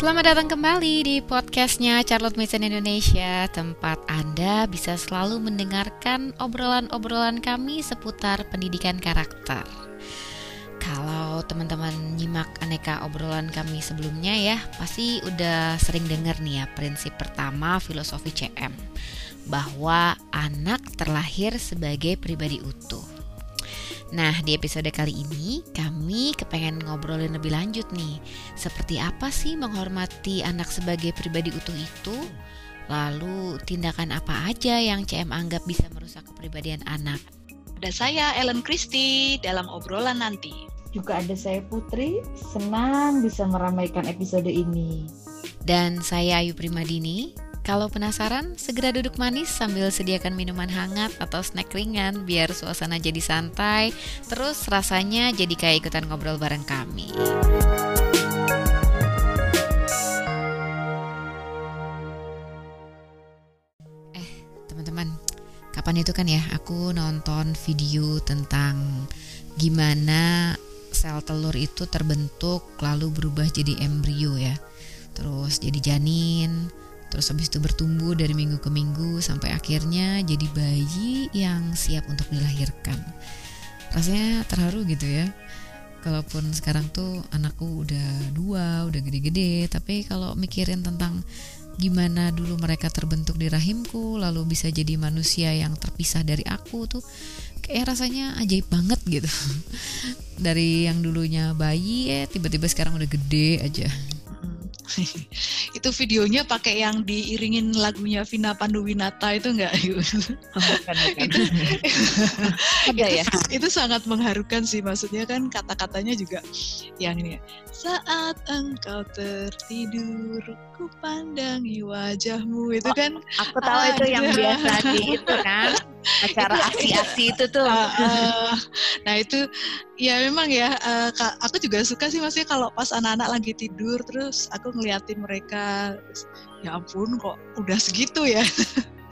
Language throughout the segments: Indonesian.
Selamat datang kembali di podcastnya Charlotte Mason Indonesia. Tempat Anda bisa selalu mendengarkan obrolan-obrolan kami seputar pendidikan karakter. Kalau teman-teman nyimak aneka obrolan kami sebelumnya ya Pasti udah sering dengar nih ya prinsip pertama filosofi CM Bahwa anak terlahir sebagai pribadi utuh Nah, di episode kali ini kami kepengen ngobrolin lebih lanjut nih. Seperti apa sih menghormati anak sebagai pribadi utuh itu? Lalu tindakan apa aja yang CM anggap bisa merusak kepribadian anak? Ada saya Ellen Christie dalam obrolan nanti. Juga ada saya Putri, senang bisa meramaikan episode ini. Dan saya Ayu Primadini, kalau penasaran, segera duduk manis sambil sediakan minuman hangat atau snack ringan biar suasana jadi santai, terus rasanya jadi kayak ikutan ngobrol bareng kami. Eh, teman-teman, kapan itu kan ya aku nonton video tentang gimana sel telur itu terbentuk lalu berubah jadi embrio ya. Terus jadi janin, Terus habis itu bertumbuh dari minggu ke minggu sampai akhirnya jadi bayi yang siap untuk dilahirkan. Rasanya terharu gitu ya. Kalaupun sekarang tuh anakku udah dua, udah gede-gede, tapi kalau mikirin tentang gimana dulu mereka terbentuk di rahimku, lalu bisa jadi manusia yang terpisah dari aku tuh, kayak rasanya ajaib banget gitu. dari yang dulunya bayi ya tiba-tiba sekarang udah gede aja. itu videonya pakai yang diiringin lagunya Vina Panduwinata itu enggak? Oh, bukan, bukan. itu, Ada ya? Itu sangat mengharukan sih maksudnya kan kata-katanya juga yang ini ya. Saat engkau tertidur, ku pandangi wajahmu itu oh, kan. Aku tahu itu yang biasa di itu kan acara asi-asi itu tuh. Uh, uh, nah itu ya memang ya uh, aku juga suka sih maksudnya kalau pas anak-anak lagi tidur terus aku ngeliatin mereka ya ampun kok udah segitu ya.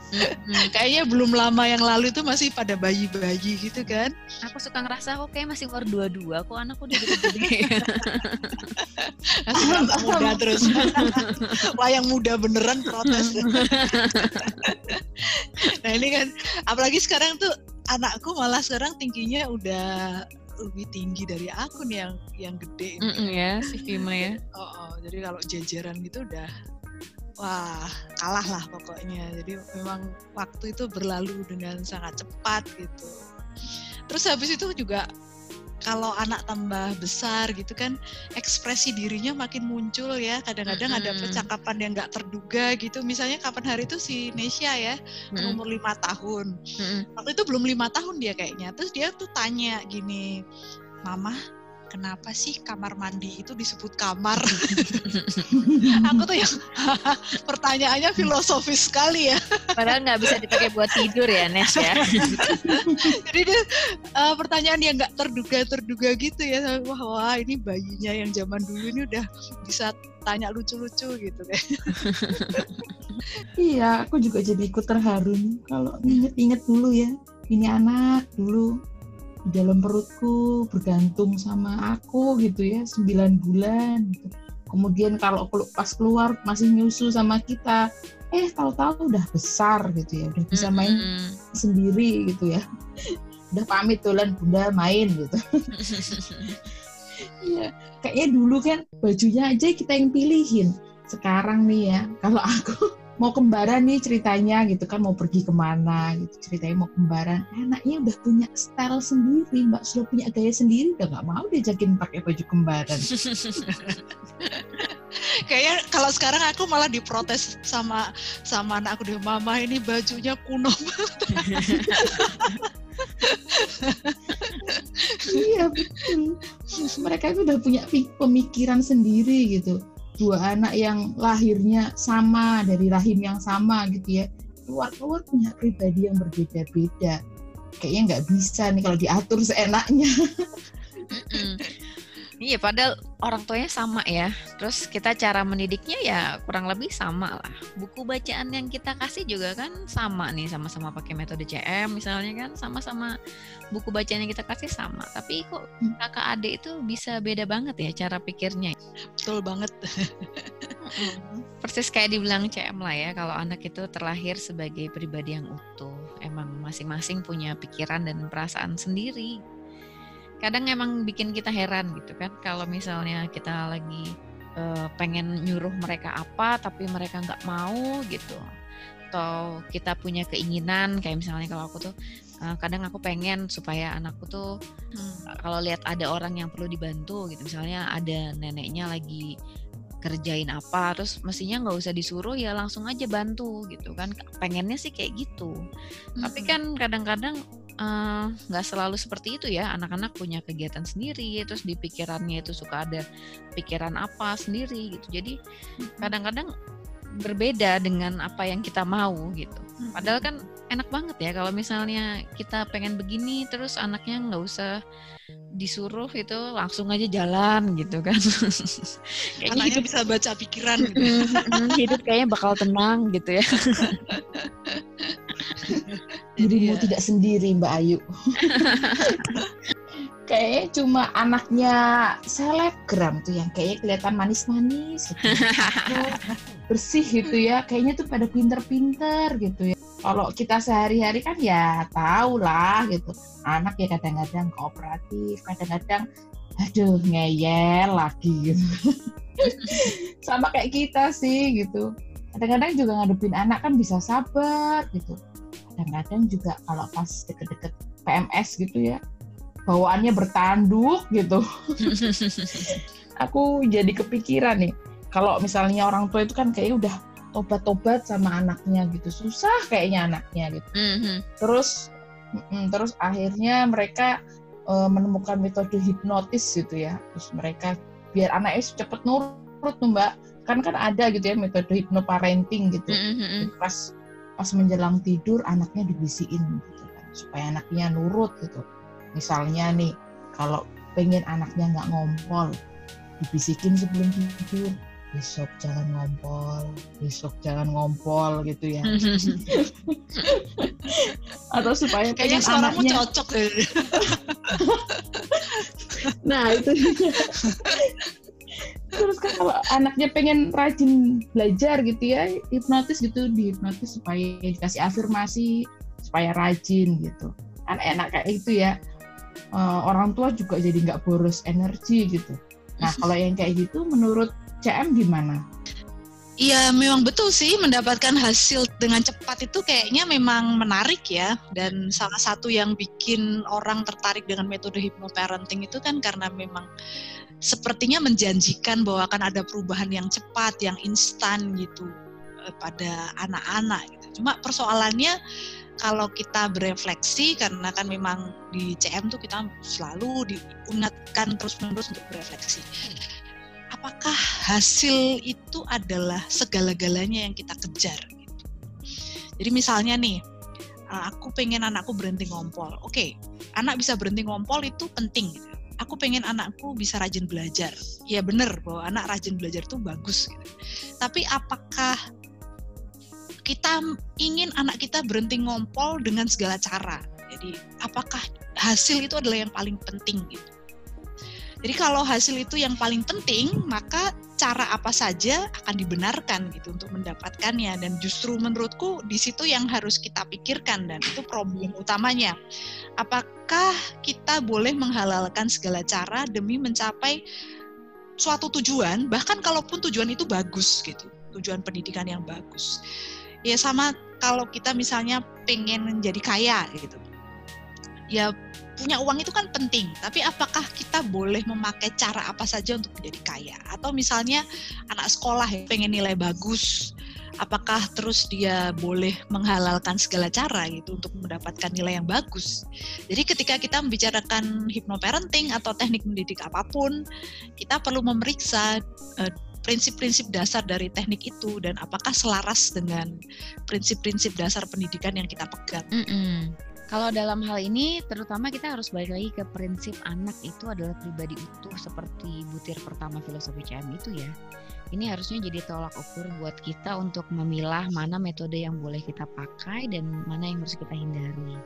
Hmm. Kayaknya belum lama yang lalu itu masih pada bayi-bayi gitu kan. Aku suka ngerasa kok kayak masih umur dua-dua, kok anakku udah gede-gede. masih muda terus. Wah yang muda beneran protes. nah ini kan, apalagi sekarang tuh anakku malah sekarang tingginya udah lebih tinggi dari aku nih yang yang gede. Mm -mm, ya, si Vima ya. Oh, oh, jadi kalau jajaran gitu udah wah kalah lah pokoknya jadi memang waktu itu berlalu dengan sangat cepat gitu terus habis itu juga kalau anak tambah besar gitu kan ekspresi dirinya makin muncul ya kadang-kadang mm -hmm. ada percakapan yang nggak terduga gitu misalnya kapan hari itu si Nesya ya mm -hmm. umur lima tahun mm -hmm. waktu itu belum lima tahun dia kayaknya terus dia tuh tanya gini mama kenapa sih kamar mandi itu disebut kamar? aku tuh yang pertanyaannya filosofis sekali ya. Padahal nggak bisa dipakai buat tidur ya, Nes ya. Jadi dia uh, pertanyaan yang nggak terduga-terduga gitu ya. Wah, wah ini bayinya yang zaman dulu ini udah bisa tanya lucu-lucu gitu deh. iya, aku juga jadi ikut terharu kalau inget-inget dulu ya. Ini anak dulu di dalam perutku bergantung sama aku gitu ya sembilan bulan gitu. kemudian kalau pas keluar masih nyusu sama kita eh tahu-tahu udah besar gitu ya udah bisa main mm -hmm. sendiri gitu ya udah pamit tulen bunda main gitu Iya, kayaknya dulu kan bajunya aja kita yang pilihin. Sekarang nih ya, kalau aku mau kembaran nih ceritanya gitu kan mau pergi ke mana gitu ceritanya mau kembaran anaknya udah punya style sendiri mbak. Sudah punya gaya sendiri udah nggak mau diajakin pakai baju kembaran. Kayaknya kalau sekarang aku malah diprotes sama sama anak aku deh mama ini bajunya kuno. Banget iya betul. Mereka itu udah punya pemikiran sendiri gitu dua anak yang lahirnya sama dari rahim yang sama gitu ya. Keluar keluar punya pribadi yang berbeda-beda. Kayaknya nggak bisa nih kalau diatur seenaknya Iya, padahal orang tuanya sama ya. Terus kita cara mendidiknya ya kurang lebih sama lah. Buku bacaan yang kita kasih juga kan sama nih, sama-sama pakai metode CM misalnya kan, sama-sama buku bacaan yang kita kasih sama. Tapi kok kakak adik itu bisa beda banget ya cara pikirnya. Betul banget. Persis kayak dibilang CM lah ya, kalau anak itu terlahir sebagai pribadi yang utuh, emang masing-masing punya pikiran dan perasaan sendiri. Kadang emang bikin kita heran gitu kan, kalau misalnya kita lagi uh, pengen nyuruh mereka apa, tapi mereka nggak mau gitu, atau kita punya keinginan kayak misalnya kalau aku tuh uh, kadang aku pengen supaya anakku tuh hmm. kalau lihat ada orang yang perlu dibantu gitu misalnya ada neneknya lagi kerjain apa terus mestinya nggak usah disuruh ya langsung aja bantu gitu kan pengennya sih kayak gitu hmm. tapi kan kadang-kadang eh, nggak uh, selalu seperti itu ya. Anak-anak punya kegiatan sendiri terus di pikirannya itu suka ada pikiran apa sendiri gitu. Jadi kadang-kadang berbeda dengan apa yang kita mau gitu. Padahal kan enak banget ya kalau misalnya kita pengen begini terus anaknya nggak usah disuruh itu langsung aja jalan gitu kan kayaknya anaknya hidup bisa baca pikiran gitu. hidup kayaknya bakal tenang gitu ya dirimu ya. tidak sendiri Mbak Ayu kayaknya cuma anaknya selebgram tuh yang kayaknya kelihatan manis-manis gitu. bersih gitu ya kayaknya tuh pada pinter-pinter gitu ya kalau kita sehari-hari kan ya tahu lah gitu. Anak ya kadang-kadang kooperatif kadang-kadang aduh ngeyel lagi. Gitu sama kayak kita sih gitu. Kadang-kadang juga ngadepin anak kan bisa sabar gitu. Kadang-kadang juga kalau pas deket-deket PMS gitu ya bawaannya bertanduk gitu. Aku jadi kepikiran nih kalau misalnya orang tua itu kan kayak udah tobat-tobat sama anaknya gitu. Susah kayaknya anaknya gitu. Mm-hmm. terus mm, terus akhirnya mereka uh, menemukan metode hipnotis gitu ya. Terus mereka biar anaknya cepet nurut tuh mbak. Kan kan ada gitu ya metode hipnoparenting gitu. Mm-hmm. pas pas menjelang tidur anaknya dibisikin gitu kan supaya anaknya nurut gitu. Misalnya nih kalau pengen anaknya nggak ngompol dibisikin sebelum tidur besok jangan ngompol, besok jangan ngompol gitu ya. Atau supaya kayaknya suaramu anaknya... cocok ya. nah itu. Terus kan kalau anaknya pengen rajin belajar gitu ya hipnotis gitu dihipnotis supaya dikasih afirmasi supaya rajin gitu. Kan enak kayak itu ya. Uh, orang tua juga jadi nggak boros energi gitu. Nah kalau yang kayak gitu menurut CM gimana? Iya memang betul sih mendapatkan hasil dengan cepat itu kayaknya memang menarik ya dan salah satu yang bikin orang tertarik dengan metode hypnoparenting itu kan karena memang sepertinya menjanjikan bahwa akan ada perubahan yang cepat, yang instan gitu eh, pada anak-anak gitu. Cuma persoalannya kalau kita berefleksi karena kan memang di CM tuh kita selalu diingatkan terus-menerus untuk berefleksi apakah hasil itu adalah segala-galanya yang kita kejar gitu. Jadi misalnya nih, eh, aku pengen anakku berhenti ngompol. Oke, anak bisa berhenti ngompol itu penting. Gitu. Aku pengen anakku bisa rajin belajar. Ya bener bahwa anak rajin belajar itu bagus. Gitu. Tapi apakah kita ingin anak kita berhenti ngompol dengan segala cara? Jadi apakah hasil itu adalah yang paling penting gitu? Jadi kalau hasil itu yang paling penting, maka cara apa saja akan dibenarkan gitu untuk mendapatkannya dan justru menurutku di situ yang harus kita pikirkan dan itu problem utamanya. Apakah kita boleh menghalalkan segala cara demi mencapai suatu tujuan bahkan kalaupun tujuan itu bagus gitu, tujuan pendidikan yang bagus. Ya sama kalau kita misalnya pengen menjadi kaya gitu. Ya punya uang itu kan penting, tapi apakah kita boleh memakai cara apa saja untuk menjadi kaya? Atau misalnya anak sekolah yang pengen nilai bagus, apakah terus dia boleh menghalalkan segala cara gitu untuk mendapatkan nilai yang bagus? Jadi ketika kita membicarakan hypnoparenting atau teknik mendidik apa pun, kita perlu memeriksa uh, prinsip-prinsip dasar dari teknik itu dan apakah selaras dengan prinsip-prinsip dasar pendidikan yang kita pegang. Mm -mm. Kalau dalam hal ini, terutama kita harus balik lagi ke prinsip anak itu adalah pribadi utuh seperti butir pertama filosofi CM itu ya. Ini harusnya jadi tolak ukur buat kita untuk memilah mana metode yang boleh kita pakai dan mana yang harus kita hindari.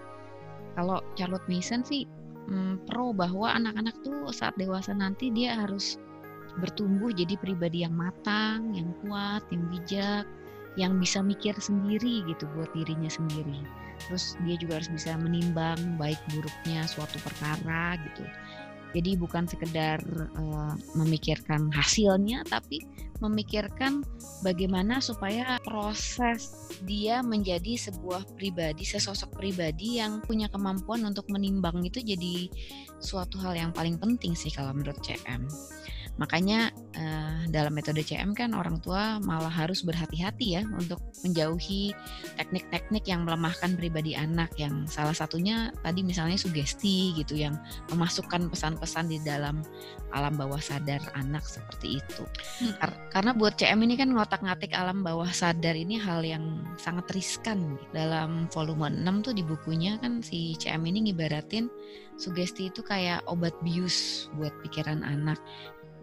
Kalau Charlotte Mason sih hmm, pro bahwa anak-anak tuh saat dewasa nanti dia harus bertumbuh jadi pribadi yang matang, yang kuat, yang bijak, yang bisa mikir sendiri gitu buat dirinya sendiri. Terus dia juga harus bisa menimbang baik buruknya suatu perkara gitu. Jadi bukan sekedar uh, memikirkan hasilnya, tapi memikirkan bagaimana supaya proses dia menjadi sebuah pribadi, sesosok pribadi yang punya kemampuan untuk menimbang itu jadi suatu hal yang paling penting sih kalau menurut CM. Makanya uh, dalam metode CM kan orang tua malah harus berhati-hati ya untuk menjauhi teknik-teknik yang melemahkan pribadi anak yang salah satunya tadi misalnya sugesti gitu yang memasukkan pesan-pesan di dalam alam bawah sadar anak seperti itu. Hmm. Kar karena buat CM ini kan ngotak-ngatik alam bawah sadar ini hal yang sangat riskan. Dalam volume 6 tuh di bukunya kan si CM ini ngibaratin sugesti itu kayak obat bius buat pikiran anak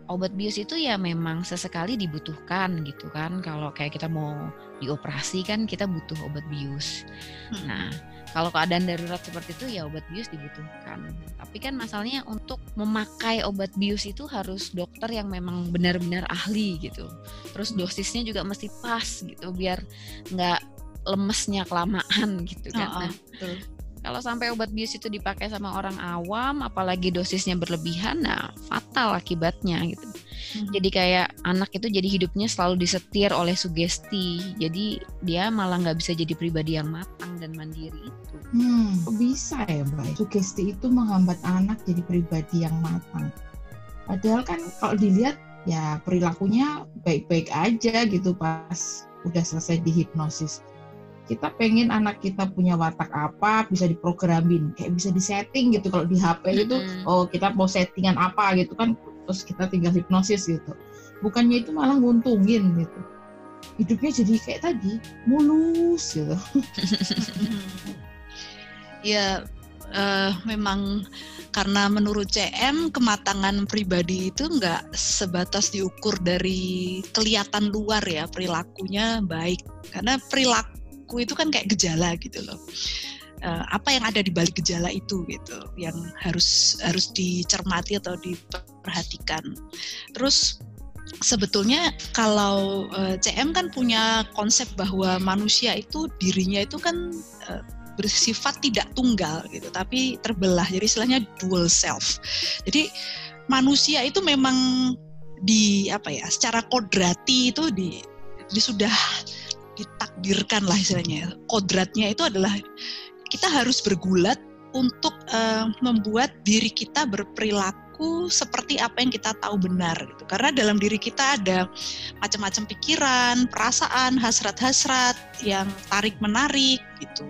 obat bius itu ya memang sesekali dibutuhkan gitu kan. Kalau kayak kita mau dioperasi kan kita butuh obat bius. Hmm. Nah, kalau keadaan darurat seperti itu ya obat bius dibutuhkan. Tapi kan masalahnya untuk memakai obat bius itu harus dokter yang memang benar-benar ahli gitu. Terus hmm. dosisnya juga mesti pas gitu biar nggak lemesnya kelamaan gitu kan. Oh, nah, betul kalau sampai obat bius itu dipakai sama orang awam, apalagi dosisnya berlebihan, nah fatal akibatnya gitu. Hmm. Jadi kayak anak itu jadi hidupnya selalu disetir oleh sugesti. Jadi dia malah nggak bisa jadi pribadi yang matang dan mandiri itu. Hmm, bisa ya, Mbak. Sugesti itu menghambat anak jadi pribadi yang matang. Padahal kan kalau dilihat ya perilakunya baik-baik aja gitu pas udah selesai dihipnosis kita pengen anak kita punya watak apa bisa diprogramin kayak bisa disetting gitu. Kalau di HP itu mm-hmm. oh kita mau settingan apa gitu kan terus kita tinggal hipnosis gitu. Bukannya itu malah nguntungin gitu. Hidupnya jadi kayak tadi mulus gitu. Ya uh, memang karena menurut CM kematangan pribadi itu nggak sebatas diukur dari kelihatan luar ya perilakunya baik. Karena perilaku aku itu kan kayak gejala gitu loh. Uh, apa yang ada di balik gejala itu gitu yang harus harus dicermati atau diperhatikan. Terus sebetulnya kalau eh, CM kan punya konsep bahwa manusia itu dirinya itu kan uh, bersifat tidak tunggal gitu tapi terbelah jadi istilahnya dual self. Jadi manusia itu memang di apa ya secara kodrati itu di, di sudah ditakdirkan lah istilahnya kodratnya itu adalah kita harus bergulat untuk uh, membuat diri kita berperilaku seperti apa yang kita tahu benar gitu. Karena dalam diri kita ada macam-macam pikiran perasaan hasrat-hasrat yang tarik menarik gitu.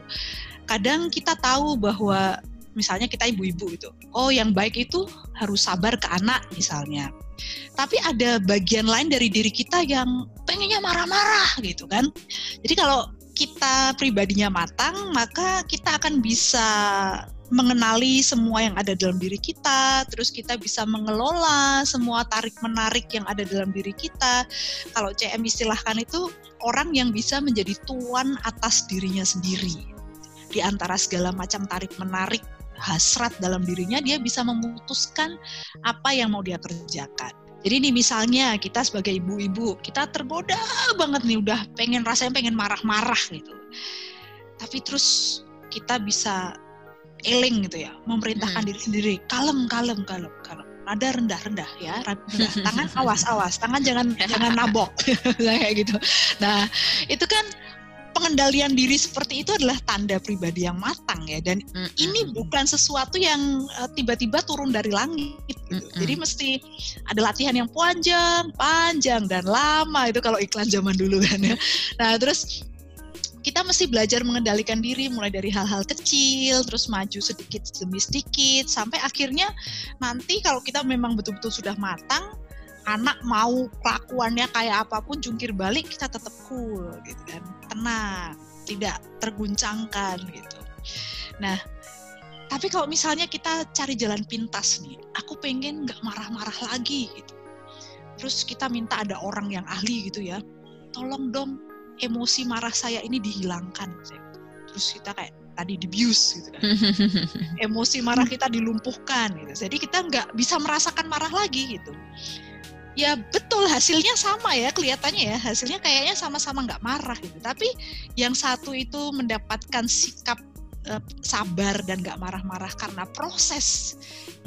Kadang kita tahu bahwa misalnya kita ibu-ibu itu oh yang baik itu harus sabar ke anak misalnya. Tapi ada bagian lain dari diri kita yang pengennya marah-marah gitu kan. Jadi kalau kita pribadinya matang, maka kita akan bisa mengenali semua yang ada dalam diri kita, terus kita bisa mengelola semua tarik-menarik yang ada dalam diri kita. Kalau CM istilahkan itu orang yang bisa menjadi tuan atas dirinya sendiri. Di antara segala macam tarik-menarik hasrat dalam dirinya, dia bisa memutuskan apa yang mau dia kerjakan. Jadi nih misalnya kita sebagai ibu-ibu, kita tergoda banget nih udah pengen rasanya pengen marah-marah gitu. Tapi terus kita bisa eling gitu ya, memerintahkan hmm. diri sendiri, kalem, kalem, kalem, kalem. Nada rendah, rendah ya, rendah. Tangan awas, awas, tangan jangan jangan nabok, kayak gitu. Nah itu kan pengendalian diri seperti itu adalah tanda pribadi yang matang ya dan mm -hmm. ini bukan sesuatu yang uh, tiba-tiba turun dari langit gitu. mm -hmm. jadi mesti ada latihan yang panjang panjang dan lama itu kalau iklan zaman dulu kan ya nah terus kita mesti belajar mengendalikan diri mulai dari hal-hal kecil terus maju sedikit demi sedikit sampai akhirnya nanti kalau kita memang betul-betul sudah matang anak mau kelakuannya kayak apa pun jungkir balik kita tetap cool gitu kan tenang tidak terguncangkan gitu. Nah tapi kalau misalnya kita cari jalan pintas nih aku pengen nggak marah-marah lagi gitu. Terus kita minta ada orang yang ahli gitu ya tolong dong emosi marah saya ini dihilangkan terus kita kayak tadi dibius gitu kan. Emosi marah kita dilumpuhkan gitu. Jadi kita nggak bisa merasakan marah lagi gitu ya betul hasilnya sama ya kelihatannya ya. Hasilnya kayaknya sama-sama nggak marah gitu. Tapi yang satu itu mendapatkan sikap uh, sabar dan nggak marah-marah karena proses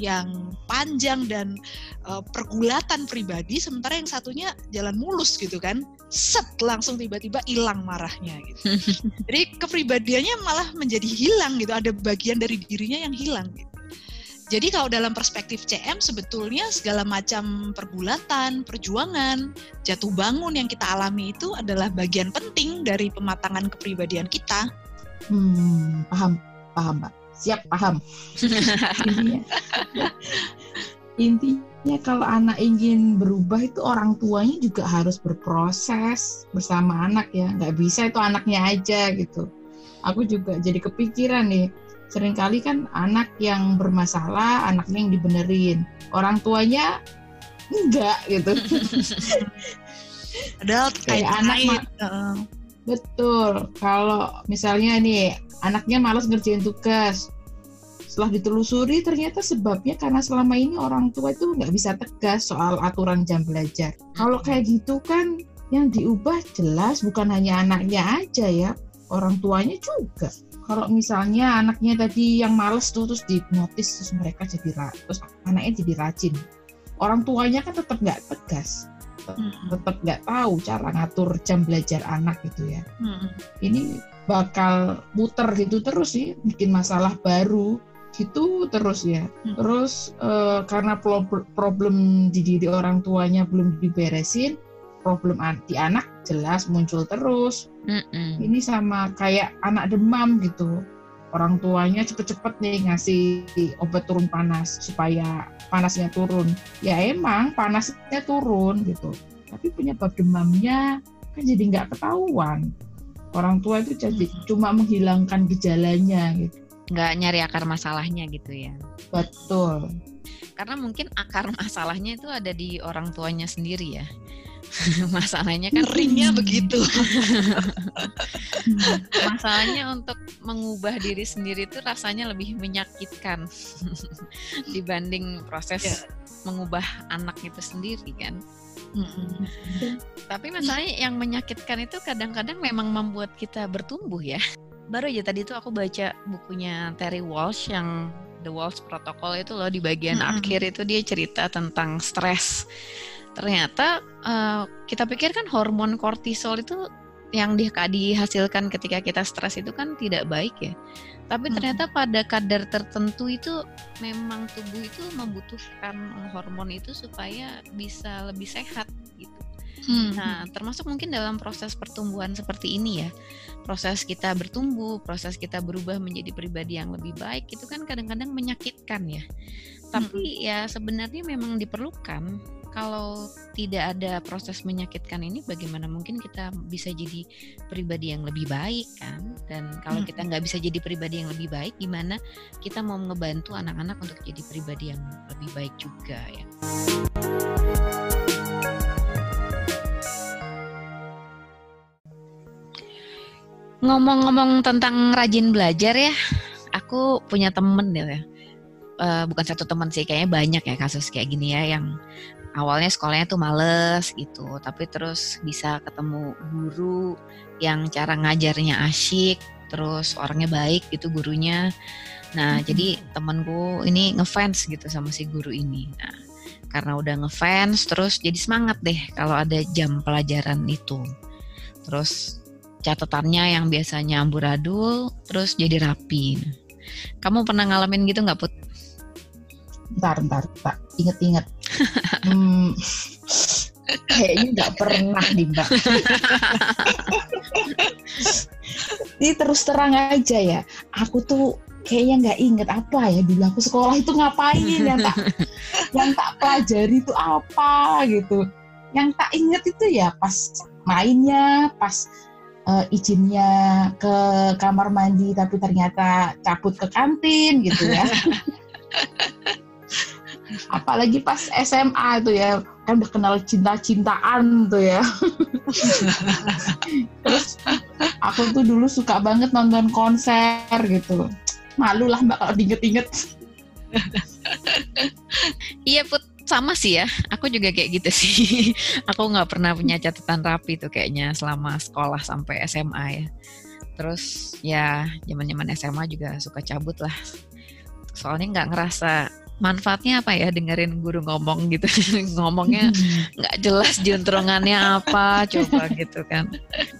yang panjang dan uh, pergulatan pribadi sementara yang satunya jalan mulus gitu kan. Set langsung tiba-tiba hilang marahnya gitu. Jadi kepribadiannya malah menjadi hilang gitu. Ada bagian dari dirinya yang hilang gitu jadi kalau dalam perspektif CM sebetulnya segala macam pergulatan, perjuangan, jatuh bangun yang kita alami itu adalah bagian penting dari pematangan kepribadian kita. Hmm, paham, paham, Pak. Siap, paham. intinya, intinya kalau anak ingin berubah itu orang tuanya juga harus berproses bersama anak ya. Nggak bisa itu anaknya aja gitu. Aku juga jadi kepikiran nih sering kali kan anak yang bermasalah anaknya yang dibenerin. Orang tuanya enggak gitu. Padahal kayak anak betul. Kalau misalnya nih anaknya malas ngerjain tugas. Setelah ditelusuri ternyata sebabnya karena selama ini orang tua itu nggak bisa tegas soal aturan jam belajar. Kalau kayak gitu kan yang diubah jelas bukan hanya anaknya aja ya orang tuanya juga kalau misalnya anaknya tadi yang males tuh terus dihipnotis terus mereka jadi terus anaknya jadi rajin orang tuanya kan tetap nggak tegas hmm. tetap nggak tahu cara ngatur jam belajar anak gitu ya hmm. ini bakal muter gitu terus sih bikin masalah baru gitu terus ya hmm. terus uh, karena problem di diri orang tuanya belum diberesin problem di anak jelas muncul terus. Mm-mm. Ini sama kayak anak demam gitu. Orang tuanya cepet-cepet nih ngasih obat turun panas supaya panasnya turun. Ya emang panasnya turun gitu. Tapi penyebab demamnya kan jadi nggak ketahuan. Orang tua itu jadi mm cuma menghilangkan gejalanya gitu. Nggak nyari akar masalahnya gitu ya. Betul. Karena mungkin akar masalahnya itu ada di orang tuanya sendiri ya masalahnya kan ringnya begitu. Masalahnya untuk mengubah diri sendiri itu rasanya lebih menyakitkan dibanding proses ya. mengubah anak itu sendiri kan? Tapi masalahnya yang menyakitkan itu kadang-kadang memang membuat kita bertumbuh ya. Baru aja tadi tuh aku baca bukunya Terry Walsh yang The Walsh Protocol itu loh di bagian hmm. akhir itu dia cerita tentang stres ternyata uh, kita pikir kan hormon kortisol itu yang di, dihasilkan ketika kita stres itu kan tidak baik ya. Tapi hmm. ternyata pada kadar tertentu itu memang tubuh itu membutuhkan hormon itu supaya bisa lebih sehat gitu. Hmm. Nah, termasuk mungkin dalam proses pertumbuhan seperti ini ya. Proses kita bertumbuh, proses kita berubah menjadi pribadi yang lebih baik itu kan kadang-kadang menyakitkan ya. Tapi hmm. ya sebenarnya memang diperlukan kalau tidak ada proses menyakitkan ini bagaimana mungkin kita bisa jadi pribadi yang lebih baik kan? Dan kalau hmm. kita nggak bisa jadi pribadi yang lebih baik gimana kita mau ngebantu anak-anak untuk jadi pribadi yang lebih baik juga ya? Ngomong-ngomong tentang rajin belajar ya aku punya temen ya uh, bukan satu teman sih kayaknya banyak ya kasus kayak gini ya yang awalnya sekolahnya tuh males gitu tapi terus bisa ketemu guru yang cara ngajarnya asyik terus orangnya baik gitu gurunya nah hmm. jadi temanku ini ngefans gitu sama si guru ini nah karena udah ngefans terus jadi semangat deh kalau ada jam pelajaran itu terus catatannya yang biasanya amburadul terus jadi rapi kamu pernah ngalamin gitu nggak put? Ntar, ntar, Pak. Ingat-ingat. hmm, kayaknya nggak pernah nih, Mbak. Ini terus terang aja ya. Aku tuh kayaknya nggak inget apa ya dulu aku sekolah itu ngapain yang tak yang tak pelajari itu apa gitu yang tak inget itu ya pas mainnya pas uh, izinnya ke kamar mandi tapi ternyata cabut ke kantin gitu ya apalagi pas SMA itu ya kan udah kenal cinta-cintaan tuh ya terus aku tuh dulu suka banget nonton konser gitu malu lah mbak kalau diinget-inget iya put sama sih ya, aku juga kayak gitu sih. aku nggak pernah punya catatan rapi tuh kayaknya selama sekolah sampai SMA ya. Terus ya zaman-zaman SMA juga suka cabut lah. Soalnya nggak ngerasa manfaatnya apa ya dengerin guru ngomong gitu. Ngomongnya nggak jelas juntrongannya apa coba gitu kan.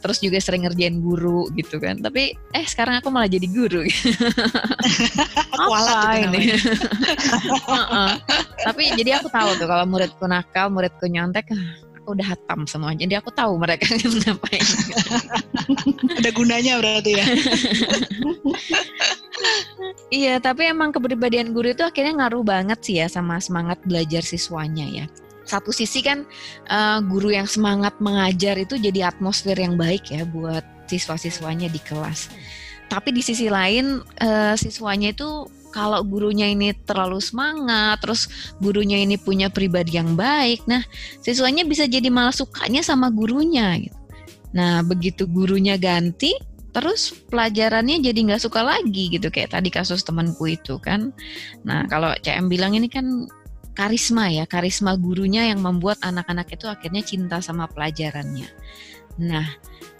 Terus juga sering ngerjain guru gitu kan. Tapi eh sekarang aku malah jadi guru. Apa ini? tapi jadi aku tahu tuh kalau muridku nakal muridku nyontek ah, udah hatam semua jadi aku tahu mereka ngapain ada gunanya berarti ya Iya, tapi emang kepribadian guru itu akhirnya ngaruh banget sih ya sama semangat belajar siswanya ya. Satu sisi kan uh, guru yang semangat mengajar itu jadi atmosfer yang baik ya buat siswa-siswanya di kelas. Tapi di sisi lain uh, siswanya itu kalau gurunya ini terlalu semangat, terus gurunya ini punya pribadi yang baik, nah siswanya bisa jadi malah sukanya sama gurunya gitu. Nah, begitu gurunya ganti, terus pelajarannya jadi nggak suka lagi gitu. Kayak tadi kasus temanku itu kan. Nah kalau CM bilang ini kan karisma ya karisma gurunya yang membuat anak-anak itu akhirnya cinta sama pelajarannya. Nah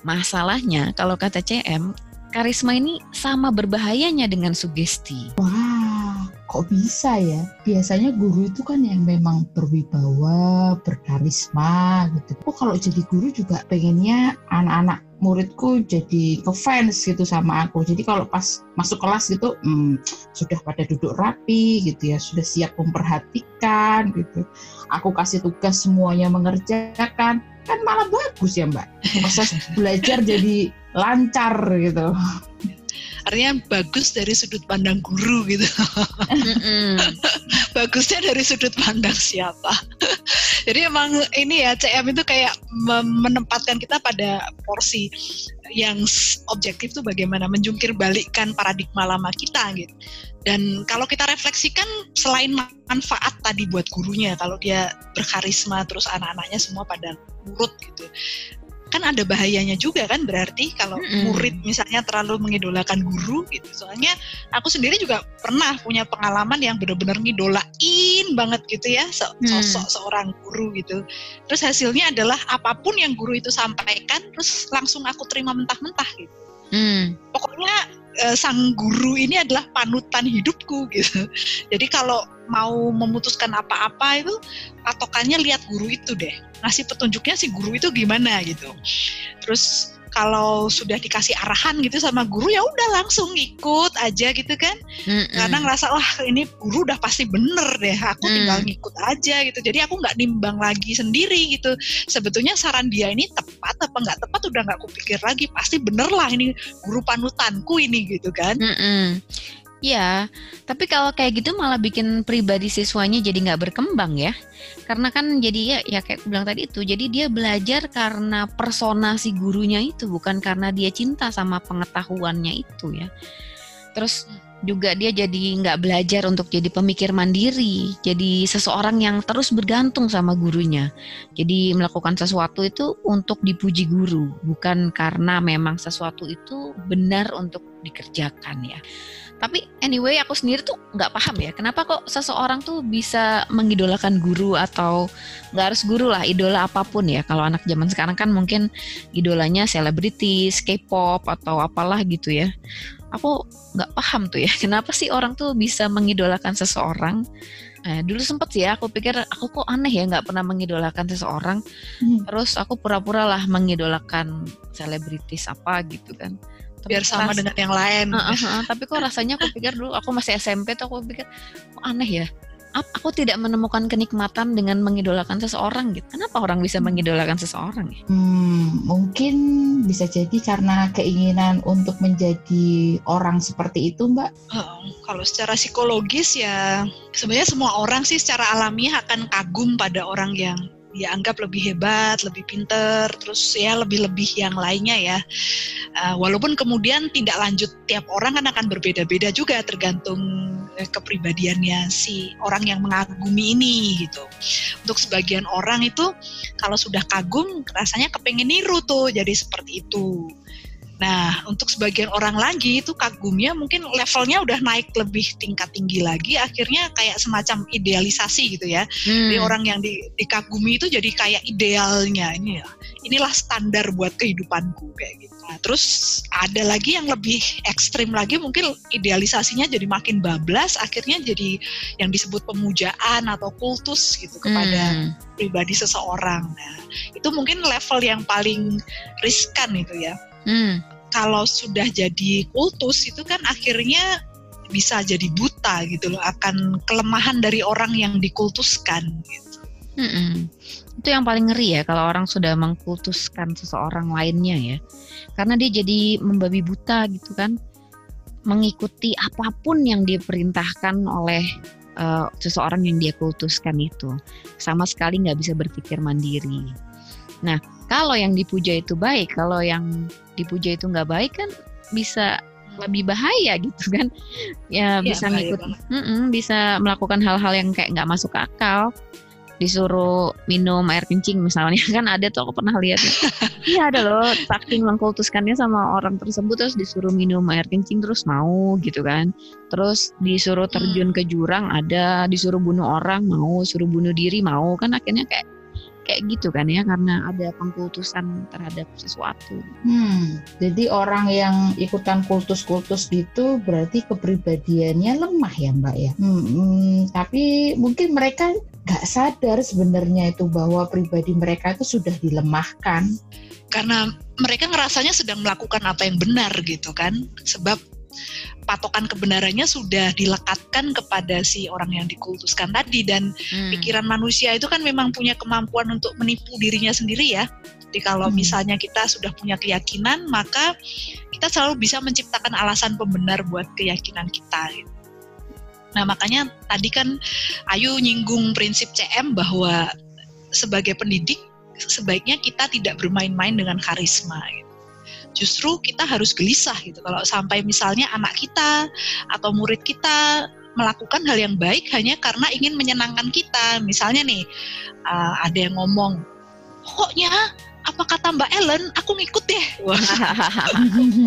masalahnya kalau kata CM karisma ini sama berbahayanya dengan sugesti wah kok bisa ya biasanya guru itu kan yang memang berwibawa berkarisma gitu kok kalau jadi guru juga pengennya anak-anak muridku jadi ke fans gitu sama aku. Jadi kalau pas masuk kelas gitu hmm, sudah pada duduk rapi gitu ya, sudah siap memperhatikan gitu. Aku kasih tugas semuanya mengerjakan, kan malah bagus ya Mbak. Proses belajar jadi lancar gitu artinya bagus dari sudut pandang guru gitu. Bagusnya dari sudut pandang siapa. Jadi emang ini ya CM itu kayak menempatkan kita pada porsi yang objektif tuh bagaimana menjungkir balikkan paradigma lama kita gitu. Dan kalau kita refleksikan selain manfaat tadi buat gurunya, kalau dia berkarisma terus anak-anaknya semua pada nurut gitu kan ada bahayanya juga kan berarti kalau mm-hmm. murid misalnya terlalu mengidolakan guru gitu. Soalnya aku sendiri juga pernah punya pengalaman yang benar-benar ngidolain banget gitu ya mm. sosok mm. seorang guru gitu. Terus hasilnya adalah apa pun yang guru itu sampaikan terus langsung aku terima mentah-mentah gitu. Mm. Pokoknya uh, sang guru ini adalah panutan hidupku gitu. Jadi kalau mau memutuskan apa-apa itu patokannya lihat guru itu deh. Ngasih petunjuknya si guru itu gimana gitu. Terus kalau sudah dikasih arahan gitu sama guru ya udah langsung ikut aja gitu kan mm karena ngerasa wah ini guru udah pasti bener deh aku mm. tinggal ngikut aja gitu jadi aku nggak nimbang lagi sendiri gitu sebetulnya saran dia ini tepat apa nggak tepat udah nggak kupikir lagi pasti bener lah ini guru panutanku ini gitu kan -mm. Iya, tapi kalau kayak gitu malah bikin pribadi siswanya jadi nggak berkembang ya. Karena kan jadi ya, ya kayak aku bilang tadi itu, jadi dia belajar karena persona si gurunya itu, bukan karena dia cinta sama pengetahuannya itu ya. Terus juga dia jadi nggak belajar untuk jadi pemikir mandiri, jadi seseorang yang terus bergantung sama gurunya. Jadi melakukan sesuatu itu untuk dipuji guru, bukan karena memang sesuatu itu benar untuk dikerjakan ya tapi anyway aku sendiri tuh nggak paham ya kenapa kok seseorang tuh bisa mengidolakan guru atau nggak harus guru lah idola apa pun ya kalau anak zaman sekarang kan mungkin idolanya selebritis K-pop atau apalah gitu ya aku nggak paham tuh ya kenapa sih orang tuh bisa mengidolakan seseorang Eh, dulu sempet sih ya, aku pikir aku kok aneh ya nggak pernah mengidolakan seseorang. Hmm. Terus aku pura-pura lah mengidolakan selebritis apa gitu kan biar sama ras, dengan yang lain. Uh, uh, uh, tapi kok rasanya aku pikir dulu aku masih SMP tuh aku pikir kok aneh ya. Aku tidak menemukan kenikmatan dengan mengidolakan seseorang gitu. Kenapa orang bisa hmm. mengidolakan seseorang ya? Hmm, mungkin bisa jadi karena keinginan untuk menjadi orang seperti itu, Mbak. Uh, kalau secara psikologis ya sebenarnya semua orang sih secara alamiah akan kagum pada orang yang dia anggap lebih hebat, lebih pinter, terus ya lebih-lebih yang lainnya ya. Uh, walaupun kemudian tindak lanjut tiap orang kan akan berbeda-beda juga tergantung eh, kepribadiannya si orang yang mengagumi ini gitu. Untuk sebagian orang itu kalau sudah kagum rasanya kepengen niru tuh jadi seperti itu. Nah, untuk sebagian orang lagi itu kagumnya mungkin levelnya udah naik lebih tingkat tinggi lagi, akhirnya kayak semacam idealisasi gitu ya. Hmm. Jadi orang yang di, dikagumi itu jadi kayak idealnya ini ya. Inilah standar buat kehidupanku kayak gitu. Nah, terus ada lagi yang lebih ekstrim lagi mungkin idealisasinya jadi makin bablas, akhirnya jadi yang disebut pemujaan atau kultus gitu kepada Hmm. pribadi seseorang. Nah, itu mungkin level yang paling riskan itu ya Hmm. kalau sudah jadi kultus itu kan akhirnya bisa jadi buta gitu loh akan kelemahan dari orang yang dikultuskan gitu. Mm-mm. Itu yang paling ngeri ya kalau orang sudah mengkultuskan seseorang lainnya ya. Karena dia jadi membabi buta gitu kan. Mengikuti apa pun yang diperintahkan oleh eh, seseorang yang dia kultuskan itu. Sama sekali nggak bisa berpikir mandiri. Nah, kalau yang dipuja itu baik, kalau yang dipuja itu nggak baik kan bisa lebih bahaya gitu kan. Ya Iya, bisa ngikut. Mm-mm, bisa melakukan hal-hal yang kayak nggak masuk akal disuruh minum air kencing misalnya kan ada tuh aku pernah lihat ya. iya ada loh saking mengkultuskannya sama orang tersebut terus disuruh minum air kencing terus mau gitu kan terus disuruh terjun ke jurang ada disuruh bunuh orang mau suruh bunuh diri mau kan akhirnya kayak kayak gitu kan ya karena ada pengkultusan terhadap sesuatu Hmm, jadi orang yang ikutan kultus-kultus itu berarti kepribadiannya lemah ya Mbak ya. Hmm, hmm, tapi mungkin mereka nggak sadar sebenarnya itu bahwa pribadi mereka itu sudah dilemahkan. Karena mereka ngerasanya sedang melakukan apa yang benar gitu kan. Sebab patokan kebenarannya sudah dilekatkan kepada si orang yang dikultuskan tadi dan Hmm. pikiran manusia itu kan memang punya kemampuan untuk menipu dirinya sendiri ya. Jadi kalau Hmm. misalnya kita sudah punya keyakinan, maka kita selalu bisa menciptakan alasan pembenar buat keyakinan kita. gitu. Nah makanya tadi kan Ayu nyinggung prinsip CM bahwa sebagai pendidik sebaiknya kita tidak bermain-main dengan karisma. Gitu. Justru kita harus gelisah gitu kalau sampai misalnya anak kita atau murid kita melakukan hal yang baik hanya karena ingin menyenangkan kita. Misalnya nih, uh, ada yang ngomong, pokoknya apa kata Mbak Ellen, aku ngikut deh. Wah,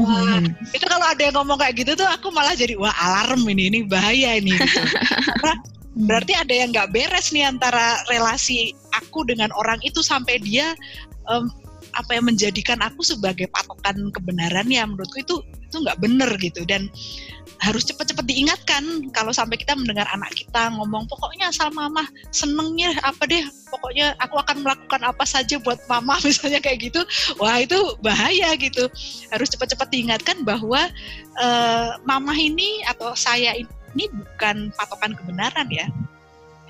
wah, itu kalau ada yang ngomong kayak gitu tuh aku malah jadi wah alarm ini, ini bahaya ini. Gitu. Karena berarti ada yang nggak beres nih antara relasi aku dengan orang itu sampai dia em, apa yang menjadikan aku sebagai patokan kebenaran ya menurutku itu itu nggak bener gitu. Dan harus cepet-cepet diingatkan kalau sampai kita mendengar anak kita ngomong pokoknya asal mama senengnya apa deh pokoknya aku akan melakukan apa saja buat mama misalnya kayak gitu wah itu bahaya gitu. Harus cepat-cepat diingatkan bahwa eh, mama ini atau saya ini bukan patokan kebenaran ya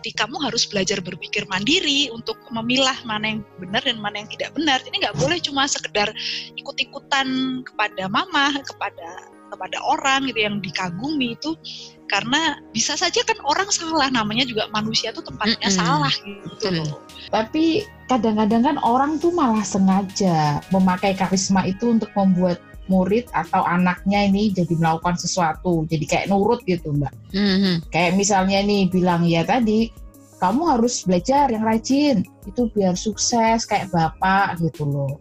jadi kamu harus belajar berpikir mandiri untuk memilah mana yang benar dan mana yang tidak benar. Ini nggak boleh cuma sekedar ikut-ikutan kepada mama, kepada kepada orang gitu yang dikagumi itu karena bisa saja kan orang salah namanya juga manusia tuh tempatnya Mm-mm. salah gitu Betul. loh. Tapi kadang-kadang kan orang tuh malah sengaja memakai karisma itu untuk membuat murid atau anaknya ini jadi melakukan sesuatu, jadi kayak nurut gitu Mbak. Hmm. Kayak misalnya nih bilang ya tadi, kamu harus belajar yang rajin, itu biar sukses kayak bapak gitu loh.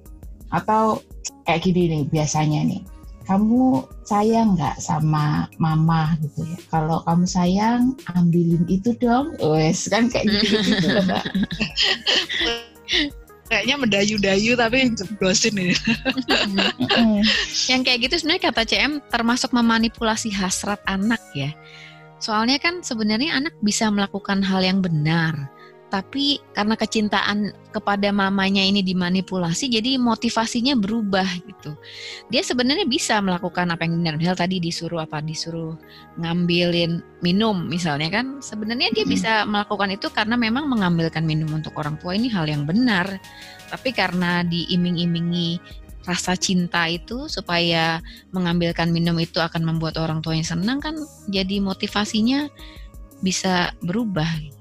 Atau kayak gini nih biasanya nih, kamu sayang nggak sama mama gitu ya? Kalau kamu sayang, ambilin itu dong. Wes kan kayak gitu gitu loh mbak. Kayaknya mendayu-dayu tapi jeblosin ini. Yang kayak gitu sebenarnya kata CM termasuk memanipulasi hasrat anak ya. Soalnya kan sebenarnya anak bisa melakukan hal yang benar, tapi karena kecintaan kepada mamanya ini dimanipulasi, jadi motivasinya berubah gitu. Dia sebenarnya bisa melakukan apa yang benar. Misal tadi disuruh apa? Disuruh ngambilin minum misalnya kan. Sebenarnya dia bisa melakukan itu karena memang mengambilkan minum untuk orang tua ini hal yang benar. Tapi karena diiming-imingi rasa cinta itu supaya mengambilkan minum itu akan membuat orang tuanya senang kan jadi motivasinya bisa berubah.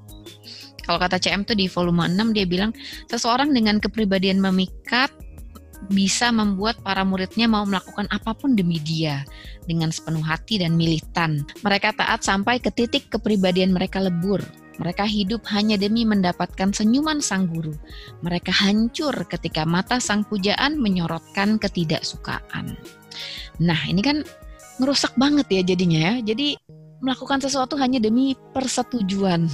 Kalau kata CM tuh di volume 6 dia bilang seseorang dengan kepribadian memikat bisa membuat para muridnya mau melakukan apa pun demi dia dengan sepenuh hati dan militan. Mereka taat sampai ke titik kepribadian mereka lebur. Mereka hidup hanya demi mendapatkan senyuman sang guru. Mereka hancur ketika mata sang pujaan menyorotkan ketidaksukaan. Nah, ini kan ngerusak banget ya jadinya ya. Jadi melakukan sesuatu hanya demi persetujuan.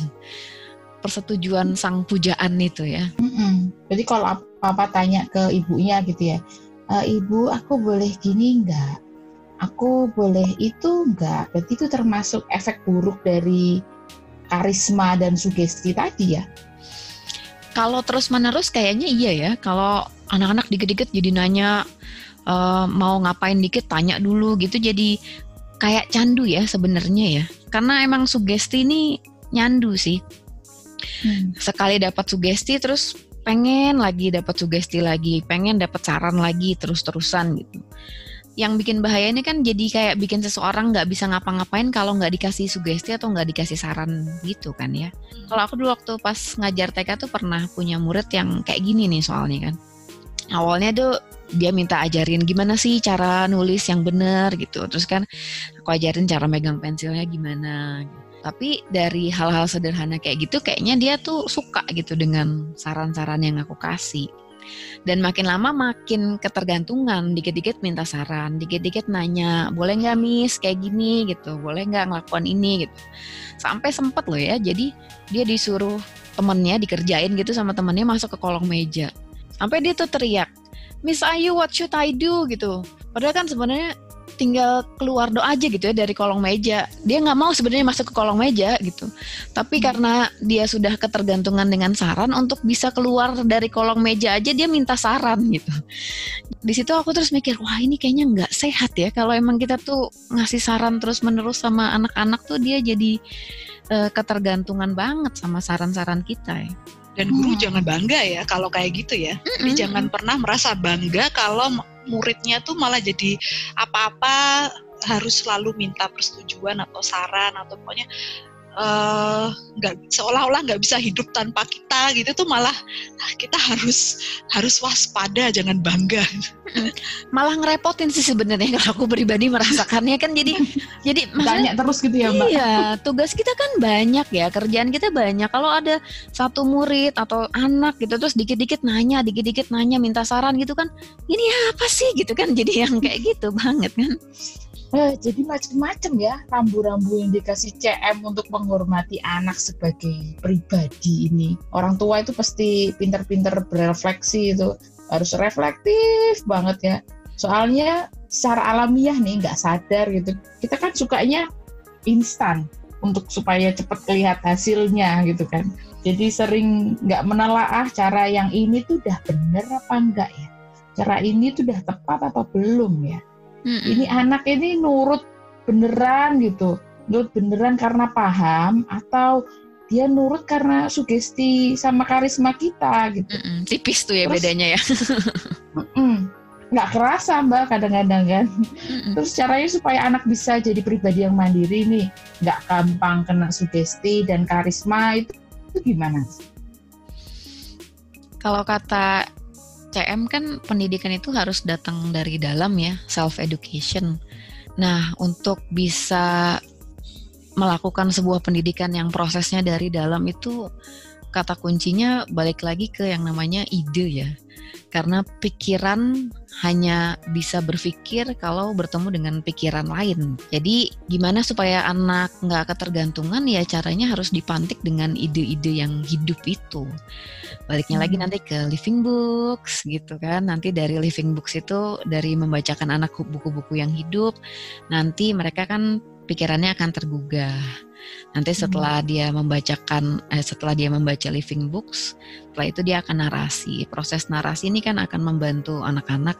Persetujuan sang pujaan itu ya. Mm-mm. Jadi kalau papa tanya ke ibunya gitu ya, e, ibu aku boleh gini enggak? Aku boleh itu enggak? Berarti itu termasuk efek buruk dari karisma dan sugesti tadi ya? Kalau terus menerus kayaknya iya ya. Kalau anak-anak dikit-dikit jadi nanya uh, mau ngapain dikit tanya dulu gitu jadi kayak candu ya sebenarnya ya. Karena emang sugesti ini nyandu sih. Hmm. Sekali dapat sugesti terus pengen lagi dapat sugesti lagi, pengen dapat saran lagi terus-terusan gitu. Yang bikin bahaya ini kan jadi kayak bikin seseorang nggak bisa ngapa-ngapain kalau nggak dikasih sugesti atau nggak dikasih saran gitu kan ya. Kalau aku dulu waktu pas ngajar TK tuh pernah punya murid yang kayak gini nih soalnya kan. Awalnya tuh dia minta ajarin gimana sih cara nulis yang benar gitu terus kan aku ajarin cara megang pensilnya gimana tapi dari hal-hal sederhana kayak gitu kayaknya dia tuh suka gitu dengan saran-saran yang aku kasih. Dan makin lama makin ketergantungan. Dikit-dikit minta saran dikit-dikit nanya boleh nggak miss? Kayak gini gitu. Boleh nggak ngelakuin ini gitu. Sampai sempet loh ya jadi dia disuruh temennya dikerjain gitu sama temennya masuk ke kolong meja. Sampai dia tuh teriak Miss Ayu what should I do? gitu. Padahal kan sebenarnya tinggal keluar doa aja gitu ya dari kolong meja dia nggak mau sebenarnya masuk ke kolong meja gitu tapi hmm. karena dia sudah ketergantungan dengan saran untuk bisa keluar dari kolong meja aja dia minta saran gitu di situ aku terus mikir wah ini kayaknya nggak sehat ya kalau emang kita tuh ngasih saran terus menerus sama anak-anak tuh dia jadi uh, ketergantungan banget sama saran-saran kita ya dan guru hmm. jangan bangga ya kalau kayak gitu ya. Hmm. Jadi jangan pernah merasa bangga kalau muridnya tuh malah jadi apa-apa harus selalu minta persetujuan atau saran atau pokoknya nggak uh, seolah-olah nggak bisa hidup tanpa kita gitu tuh malah kita harus harus waspada jangan bangga. Malah ngerepotin sih sebenarnya kalau aku pribadi merasakannya kan jadi jadi banyak terus gitu ya mbak? iya tugas kita kan banyak ya kerjaan kita banyak. Kalau ada satu murid atau anak gitu terus dikit-dikit nanya dikit-dikit nanya minta saran gitu kan ini apa sih? gitu kan jadi yang kayak gitu banget kan Eh, jadi macam-macam ya rambu-rambu yang dikasih CM untuk menghormati anak sebagai pribadi ini. Orang tua itu pasti pinter-pinter berefleksi itu harus reflektif banget ya. Soalnya secara alamiah nih nggak sadar gitu. Kita kan sukanya instan untuk supaya cepat lihat hasilnya gitu kan. Jadi sering nggak menelaah cara yang ini tuh udah bener apa enggak ya. Cara ini tuh udah tepat atau belum ya Mm-mm. Ini anak ini nurut beneran gitu, nurut beneran karena paham atau dia nurut karena sugesti sama karisma kita gitu. Mm-mm. Tipis tuh ya Terus, bedanya ya. nggak kerasa mbak kadang-kadang kan. Mm-mm. Terus caranya supaya anak bisa jadi pribadi yang mandiri nih, nggak gampang kena sugesti dan karisma itu, itu gimana? Kalau kata CM kan pendidikan itu harus datang dari dalam ya, self education. Nah, untuk bisa melakukan sebuah pendidikan yang prosesnya dari dalam itu kata kuncinya balik lagi ke yang namanya ide ya. Karena pikiran hanya bisa berpikir kalau bertemu dengan pikiran lain. Jadi gimana supaya anak nggak ketergantungan ya caranya harus dipantik dengan ide-ide yang hidup itu. Baliknya hmm. lagi nanti ke living books gitu kan. Nanti dari living books itu dari membacakan anak buku-buku yang hidup, nanti mereka kan pikirannya akan tergugah. Nanti setelah hmm. dia membacakan, eh, setelah dia membaca living books, setelah itu dia akan narasi. Proses narasi ini kan akan membantu anak-anak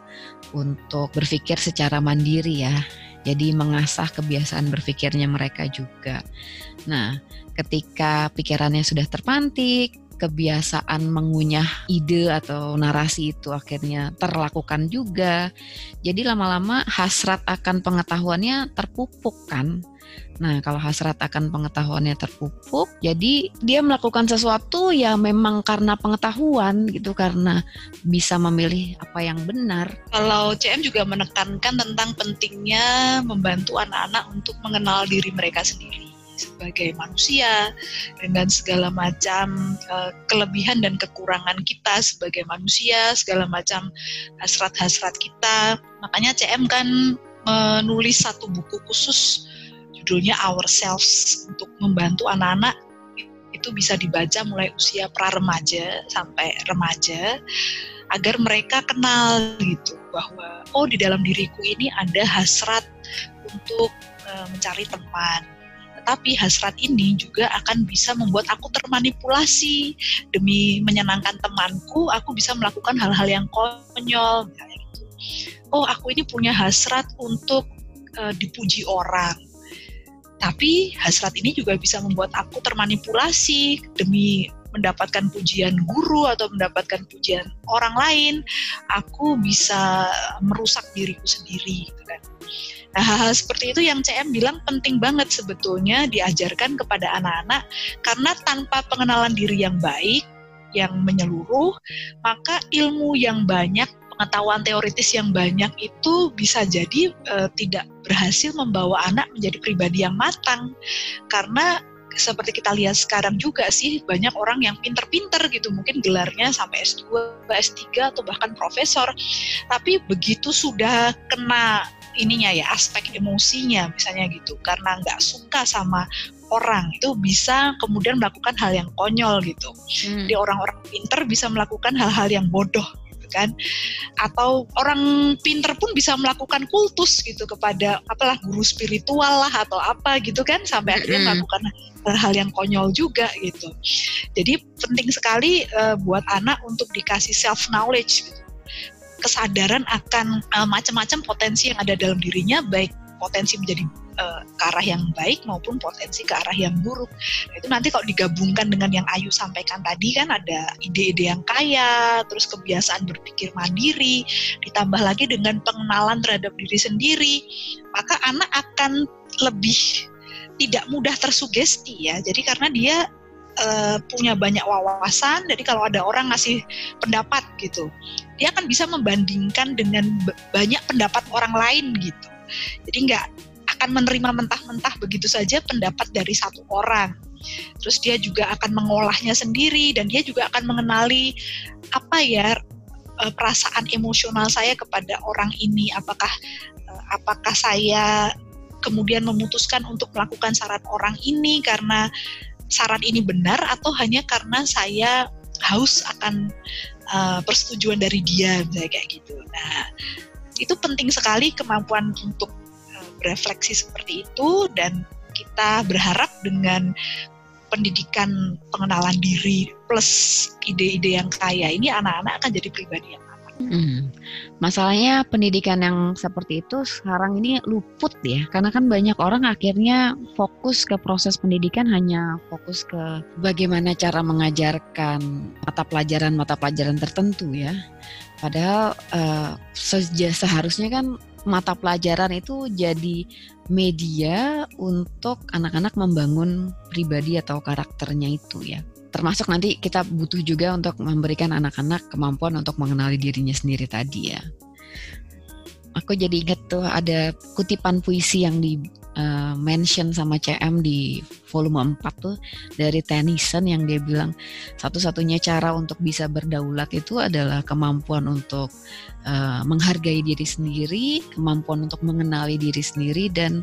untuk berpikir secara mandiri ya. Jadi mengasah kebiasaan berpikirnya mereka juga. Nah, ketika pikirannya sudah terpantik, kebiasaan mengunyah ide atau narasi itu akhirnya terlakukan juga. Jadi lama-lama hasrat akan pengetahuannya terpupuk kan. Nah, kalau hasrat akan pengetahuannya terpupuk, jadi dia melakukan sesuatu ya memang karena pengetahuan gitu, karena bisa memilih apa yang benar. Kalau CM juga menekankan tentang pentingnya membantu anak-anak untuk mengenal diri mereka sendiri sebagai manusia dengan segala macam uh, kelebihan dan kekurangan kita sebagai manusia, segala macam hasrat-hasrat kita. Makanya CM kan menulis satu buku khusus judulnya Ourselves untuk membantu anak-anak itu bisa dibaca mulai usia pra remaja sampai remaja agar mereka kenal gitu bahwa oh di dalam diriku ini ada hasrat untuk uh, mencari teman. Tetapi hasrat ini juga akan bisa membuat aku termanipulasi. Demi menyenangkan temanku aku bisa melakukan hal-hal yang konyol gitu. Oh aku ini punya hasrat untuk uh, dipuji orang tapi hasrat ini juga bisa membuat aku termanipulasi demi mendapatkan pujian guru atau mendapatkan pujian orang lain, aku bisa merusak diriku sendiri gitu kan. Nah, hal-hal seperti itu yang CM bilang penting banget sebetulnya diajarkan kepada anak-anak karena tanpa pengenalan diri yang baik, yang menyeluruh, maka ilmu yang banyak pengetahuan teoritis yang banyak itu bisa jadi uh, tidak berhasil membawa anak menjadi pribadi yang matang karena seperti kita lihat sekarang juga sih banyak orang yang pinter-pinter gitu mungkin gelarnya sampai S2, S3 atau bahkan profesor tapi begitu sudah kena ininya ya aspek emosinya misalnya gitu karena nggak suka sama orang itu bisa kemudian melakukan hal yang konyol gitu. Hmm. Jadi orang-orang pinter bisa melakukan hal-hal yang bodoh kan. Atau orang pinter pun bisa melakukan kultus gitu kepada apalah guru spiritual lah atau apa gitu kan sampai akhirnya melakukan hal-hal yang konyol juga gitu. Jadi penting sekali uh, buat anak untuk dikasih self knowledge gitu. Kesadaran akan uh, macam-macam potensi yang ada dalam dirinya baik potensi menjadi uh, ke arah yang baik maupun potensi ke arah yang buruk. Nah, itu nanti kalau digabungkan dengan yang Ayu sampaikan tadi kan ada ide-ide yang kaya, terus kebiasaan berpikir mandiri, ditambah lagi dengan pengenalan terhadap diri sendiri, maka anak akan lebih tidak mudah tersugesti ya. Jadi karena dia uh, punya banyak wawasan, jadi kalau ada orang ngasih pendapat gitu, dia akan bisa membandingkan dengan banyak pendapat orang lain gitu. Jadi nggak akan menerima mentah-mentah begitu saja pendapat dari satu orang. Terus dia juga akan mengolahnya sendiri dan dia juga akan mengenali apa ya eh, perasaan emosional saya kepada orang ini. Apakah eh, apakah saya kemudian memutuskan untuk melakukan saran orang ini karena saran ini benar atau hanya karena saya haus akan uh, persetujuan dari dia kayak gitu. Nah, itu penting sekali kemampuan untuk berefleksi seperti itu dan kita berharap dengan pendidikan pengenalan diri plus ide-ide yang kaya ini anak-anak akan jadi pribadi yang Hmm. Masalahnya pendidikan yang seperti itu sekarang ini luput ya, karena kan banyak orang akhirnya fokus ke proses pendidikan hanya fokus ke bagaimana cara mengajarkan mata pelajaran-mata pelajaran tertentu ya. Padahal uh, seharusnya kan mata pelajaran itu jadi media untuk anak-anak membangun pribadi atau karakternya itu ya. Termasuk nanti kita butuh juga untuk memberikan anak-anak kemampuan untuk mengenali dirinya sendiri tadi ya. Aku jadi ingat tuh ada kutipan puisi yang di uh, mention sama CM di volume 4 tuh dari Tennyson yang dia bilang satu-satunya cara untuk bisa berdaulat itu adalah kemampuan untuk uh, menghargai diri sendiri, kemampuan untuk mengenali diri sendiri dan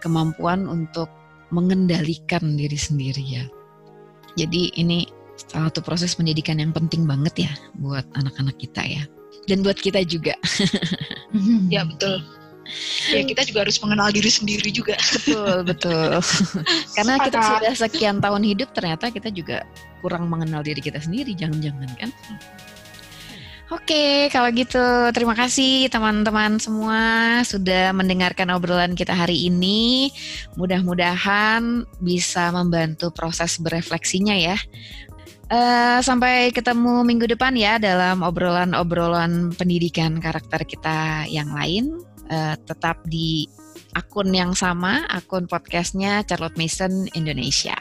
kemampuan untuk mengendalikan diri sendiri ya. Jadi ini salah satu proses pendidikan yang penting banget ya buat anak-anak kita ya. Dan buat kita juga. ya betul ya kita juga harus mengenal diri sendiri juga. Betul betul. Karena kita sudah sekian tahun hidup ternyata kita juga kurang mengenal diri kita sendiri jangan-jangan kan? Oke, kalau gitu terima kasih teman-teman semua sudah mendengarkan obrolan kita hari ini. Mudah-mudahan bisa membantu proses berefleksinya ya. Uh, sampai ketemu minggu depan ya dalam obrolan-obrolan pendidikan karakter kita yang lain uh, tetap di akun yang sama, akun podcastnya Charlotte Mason Indonesia.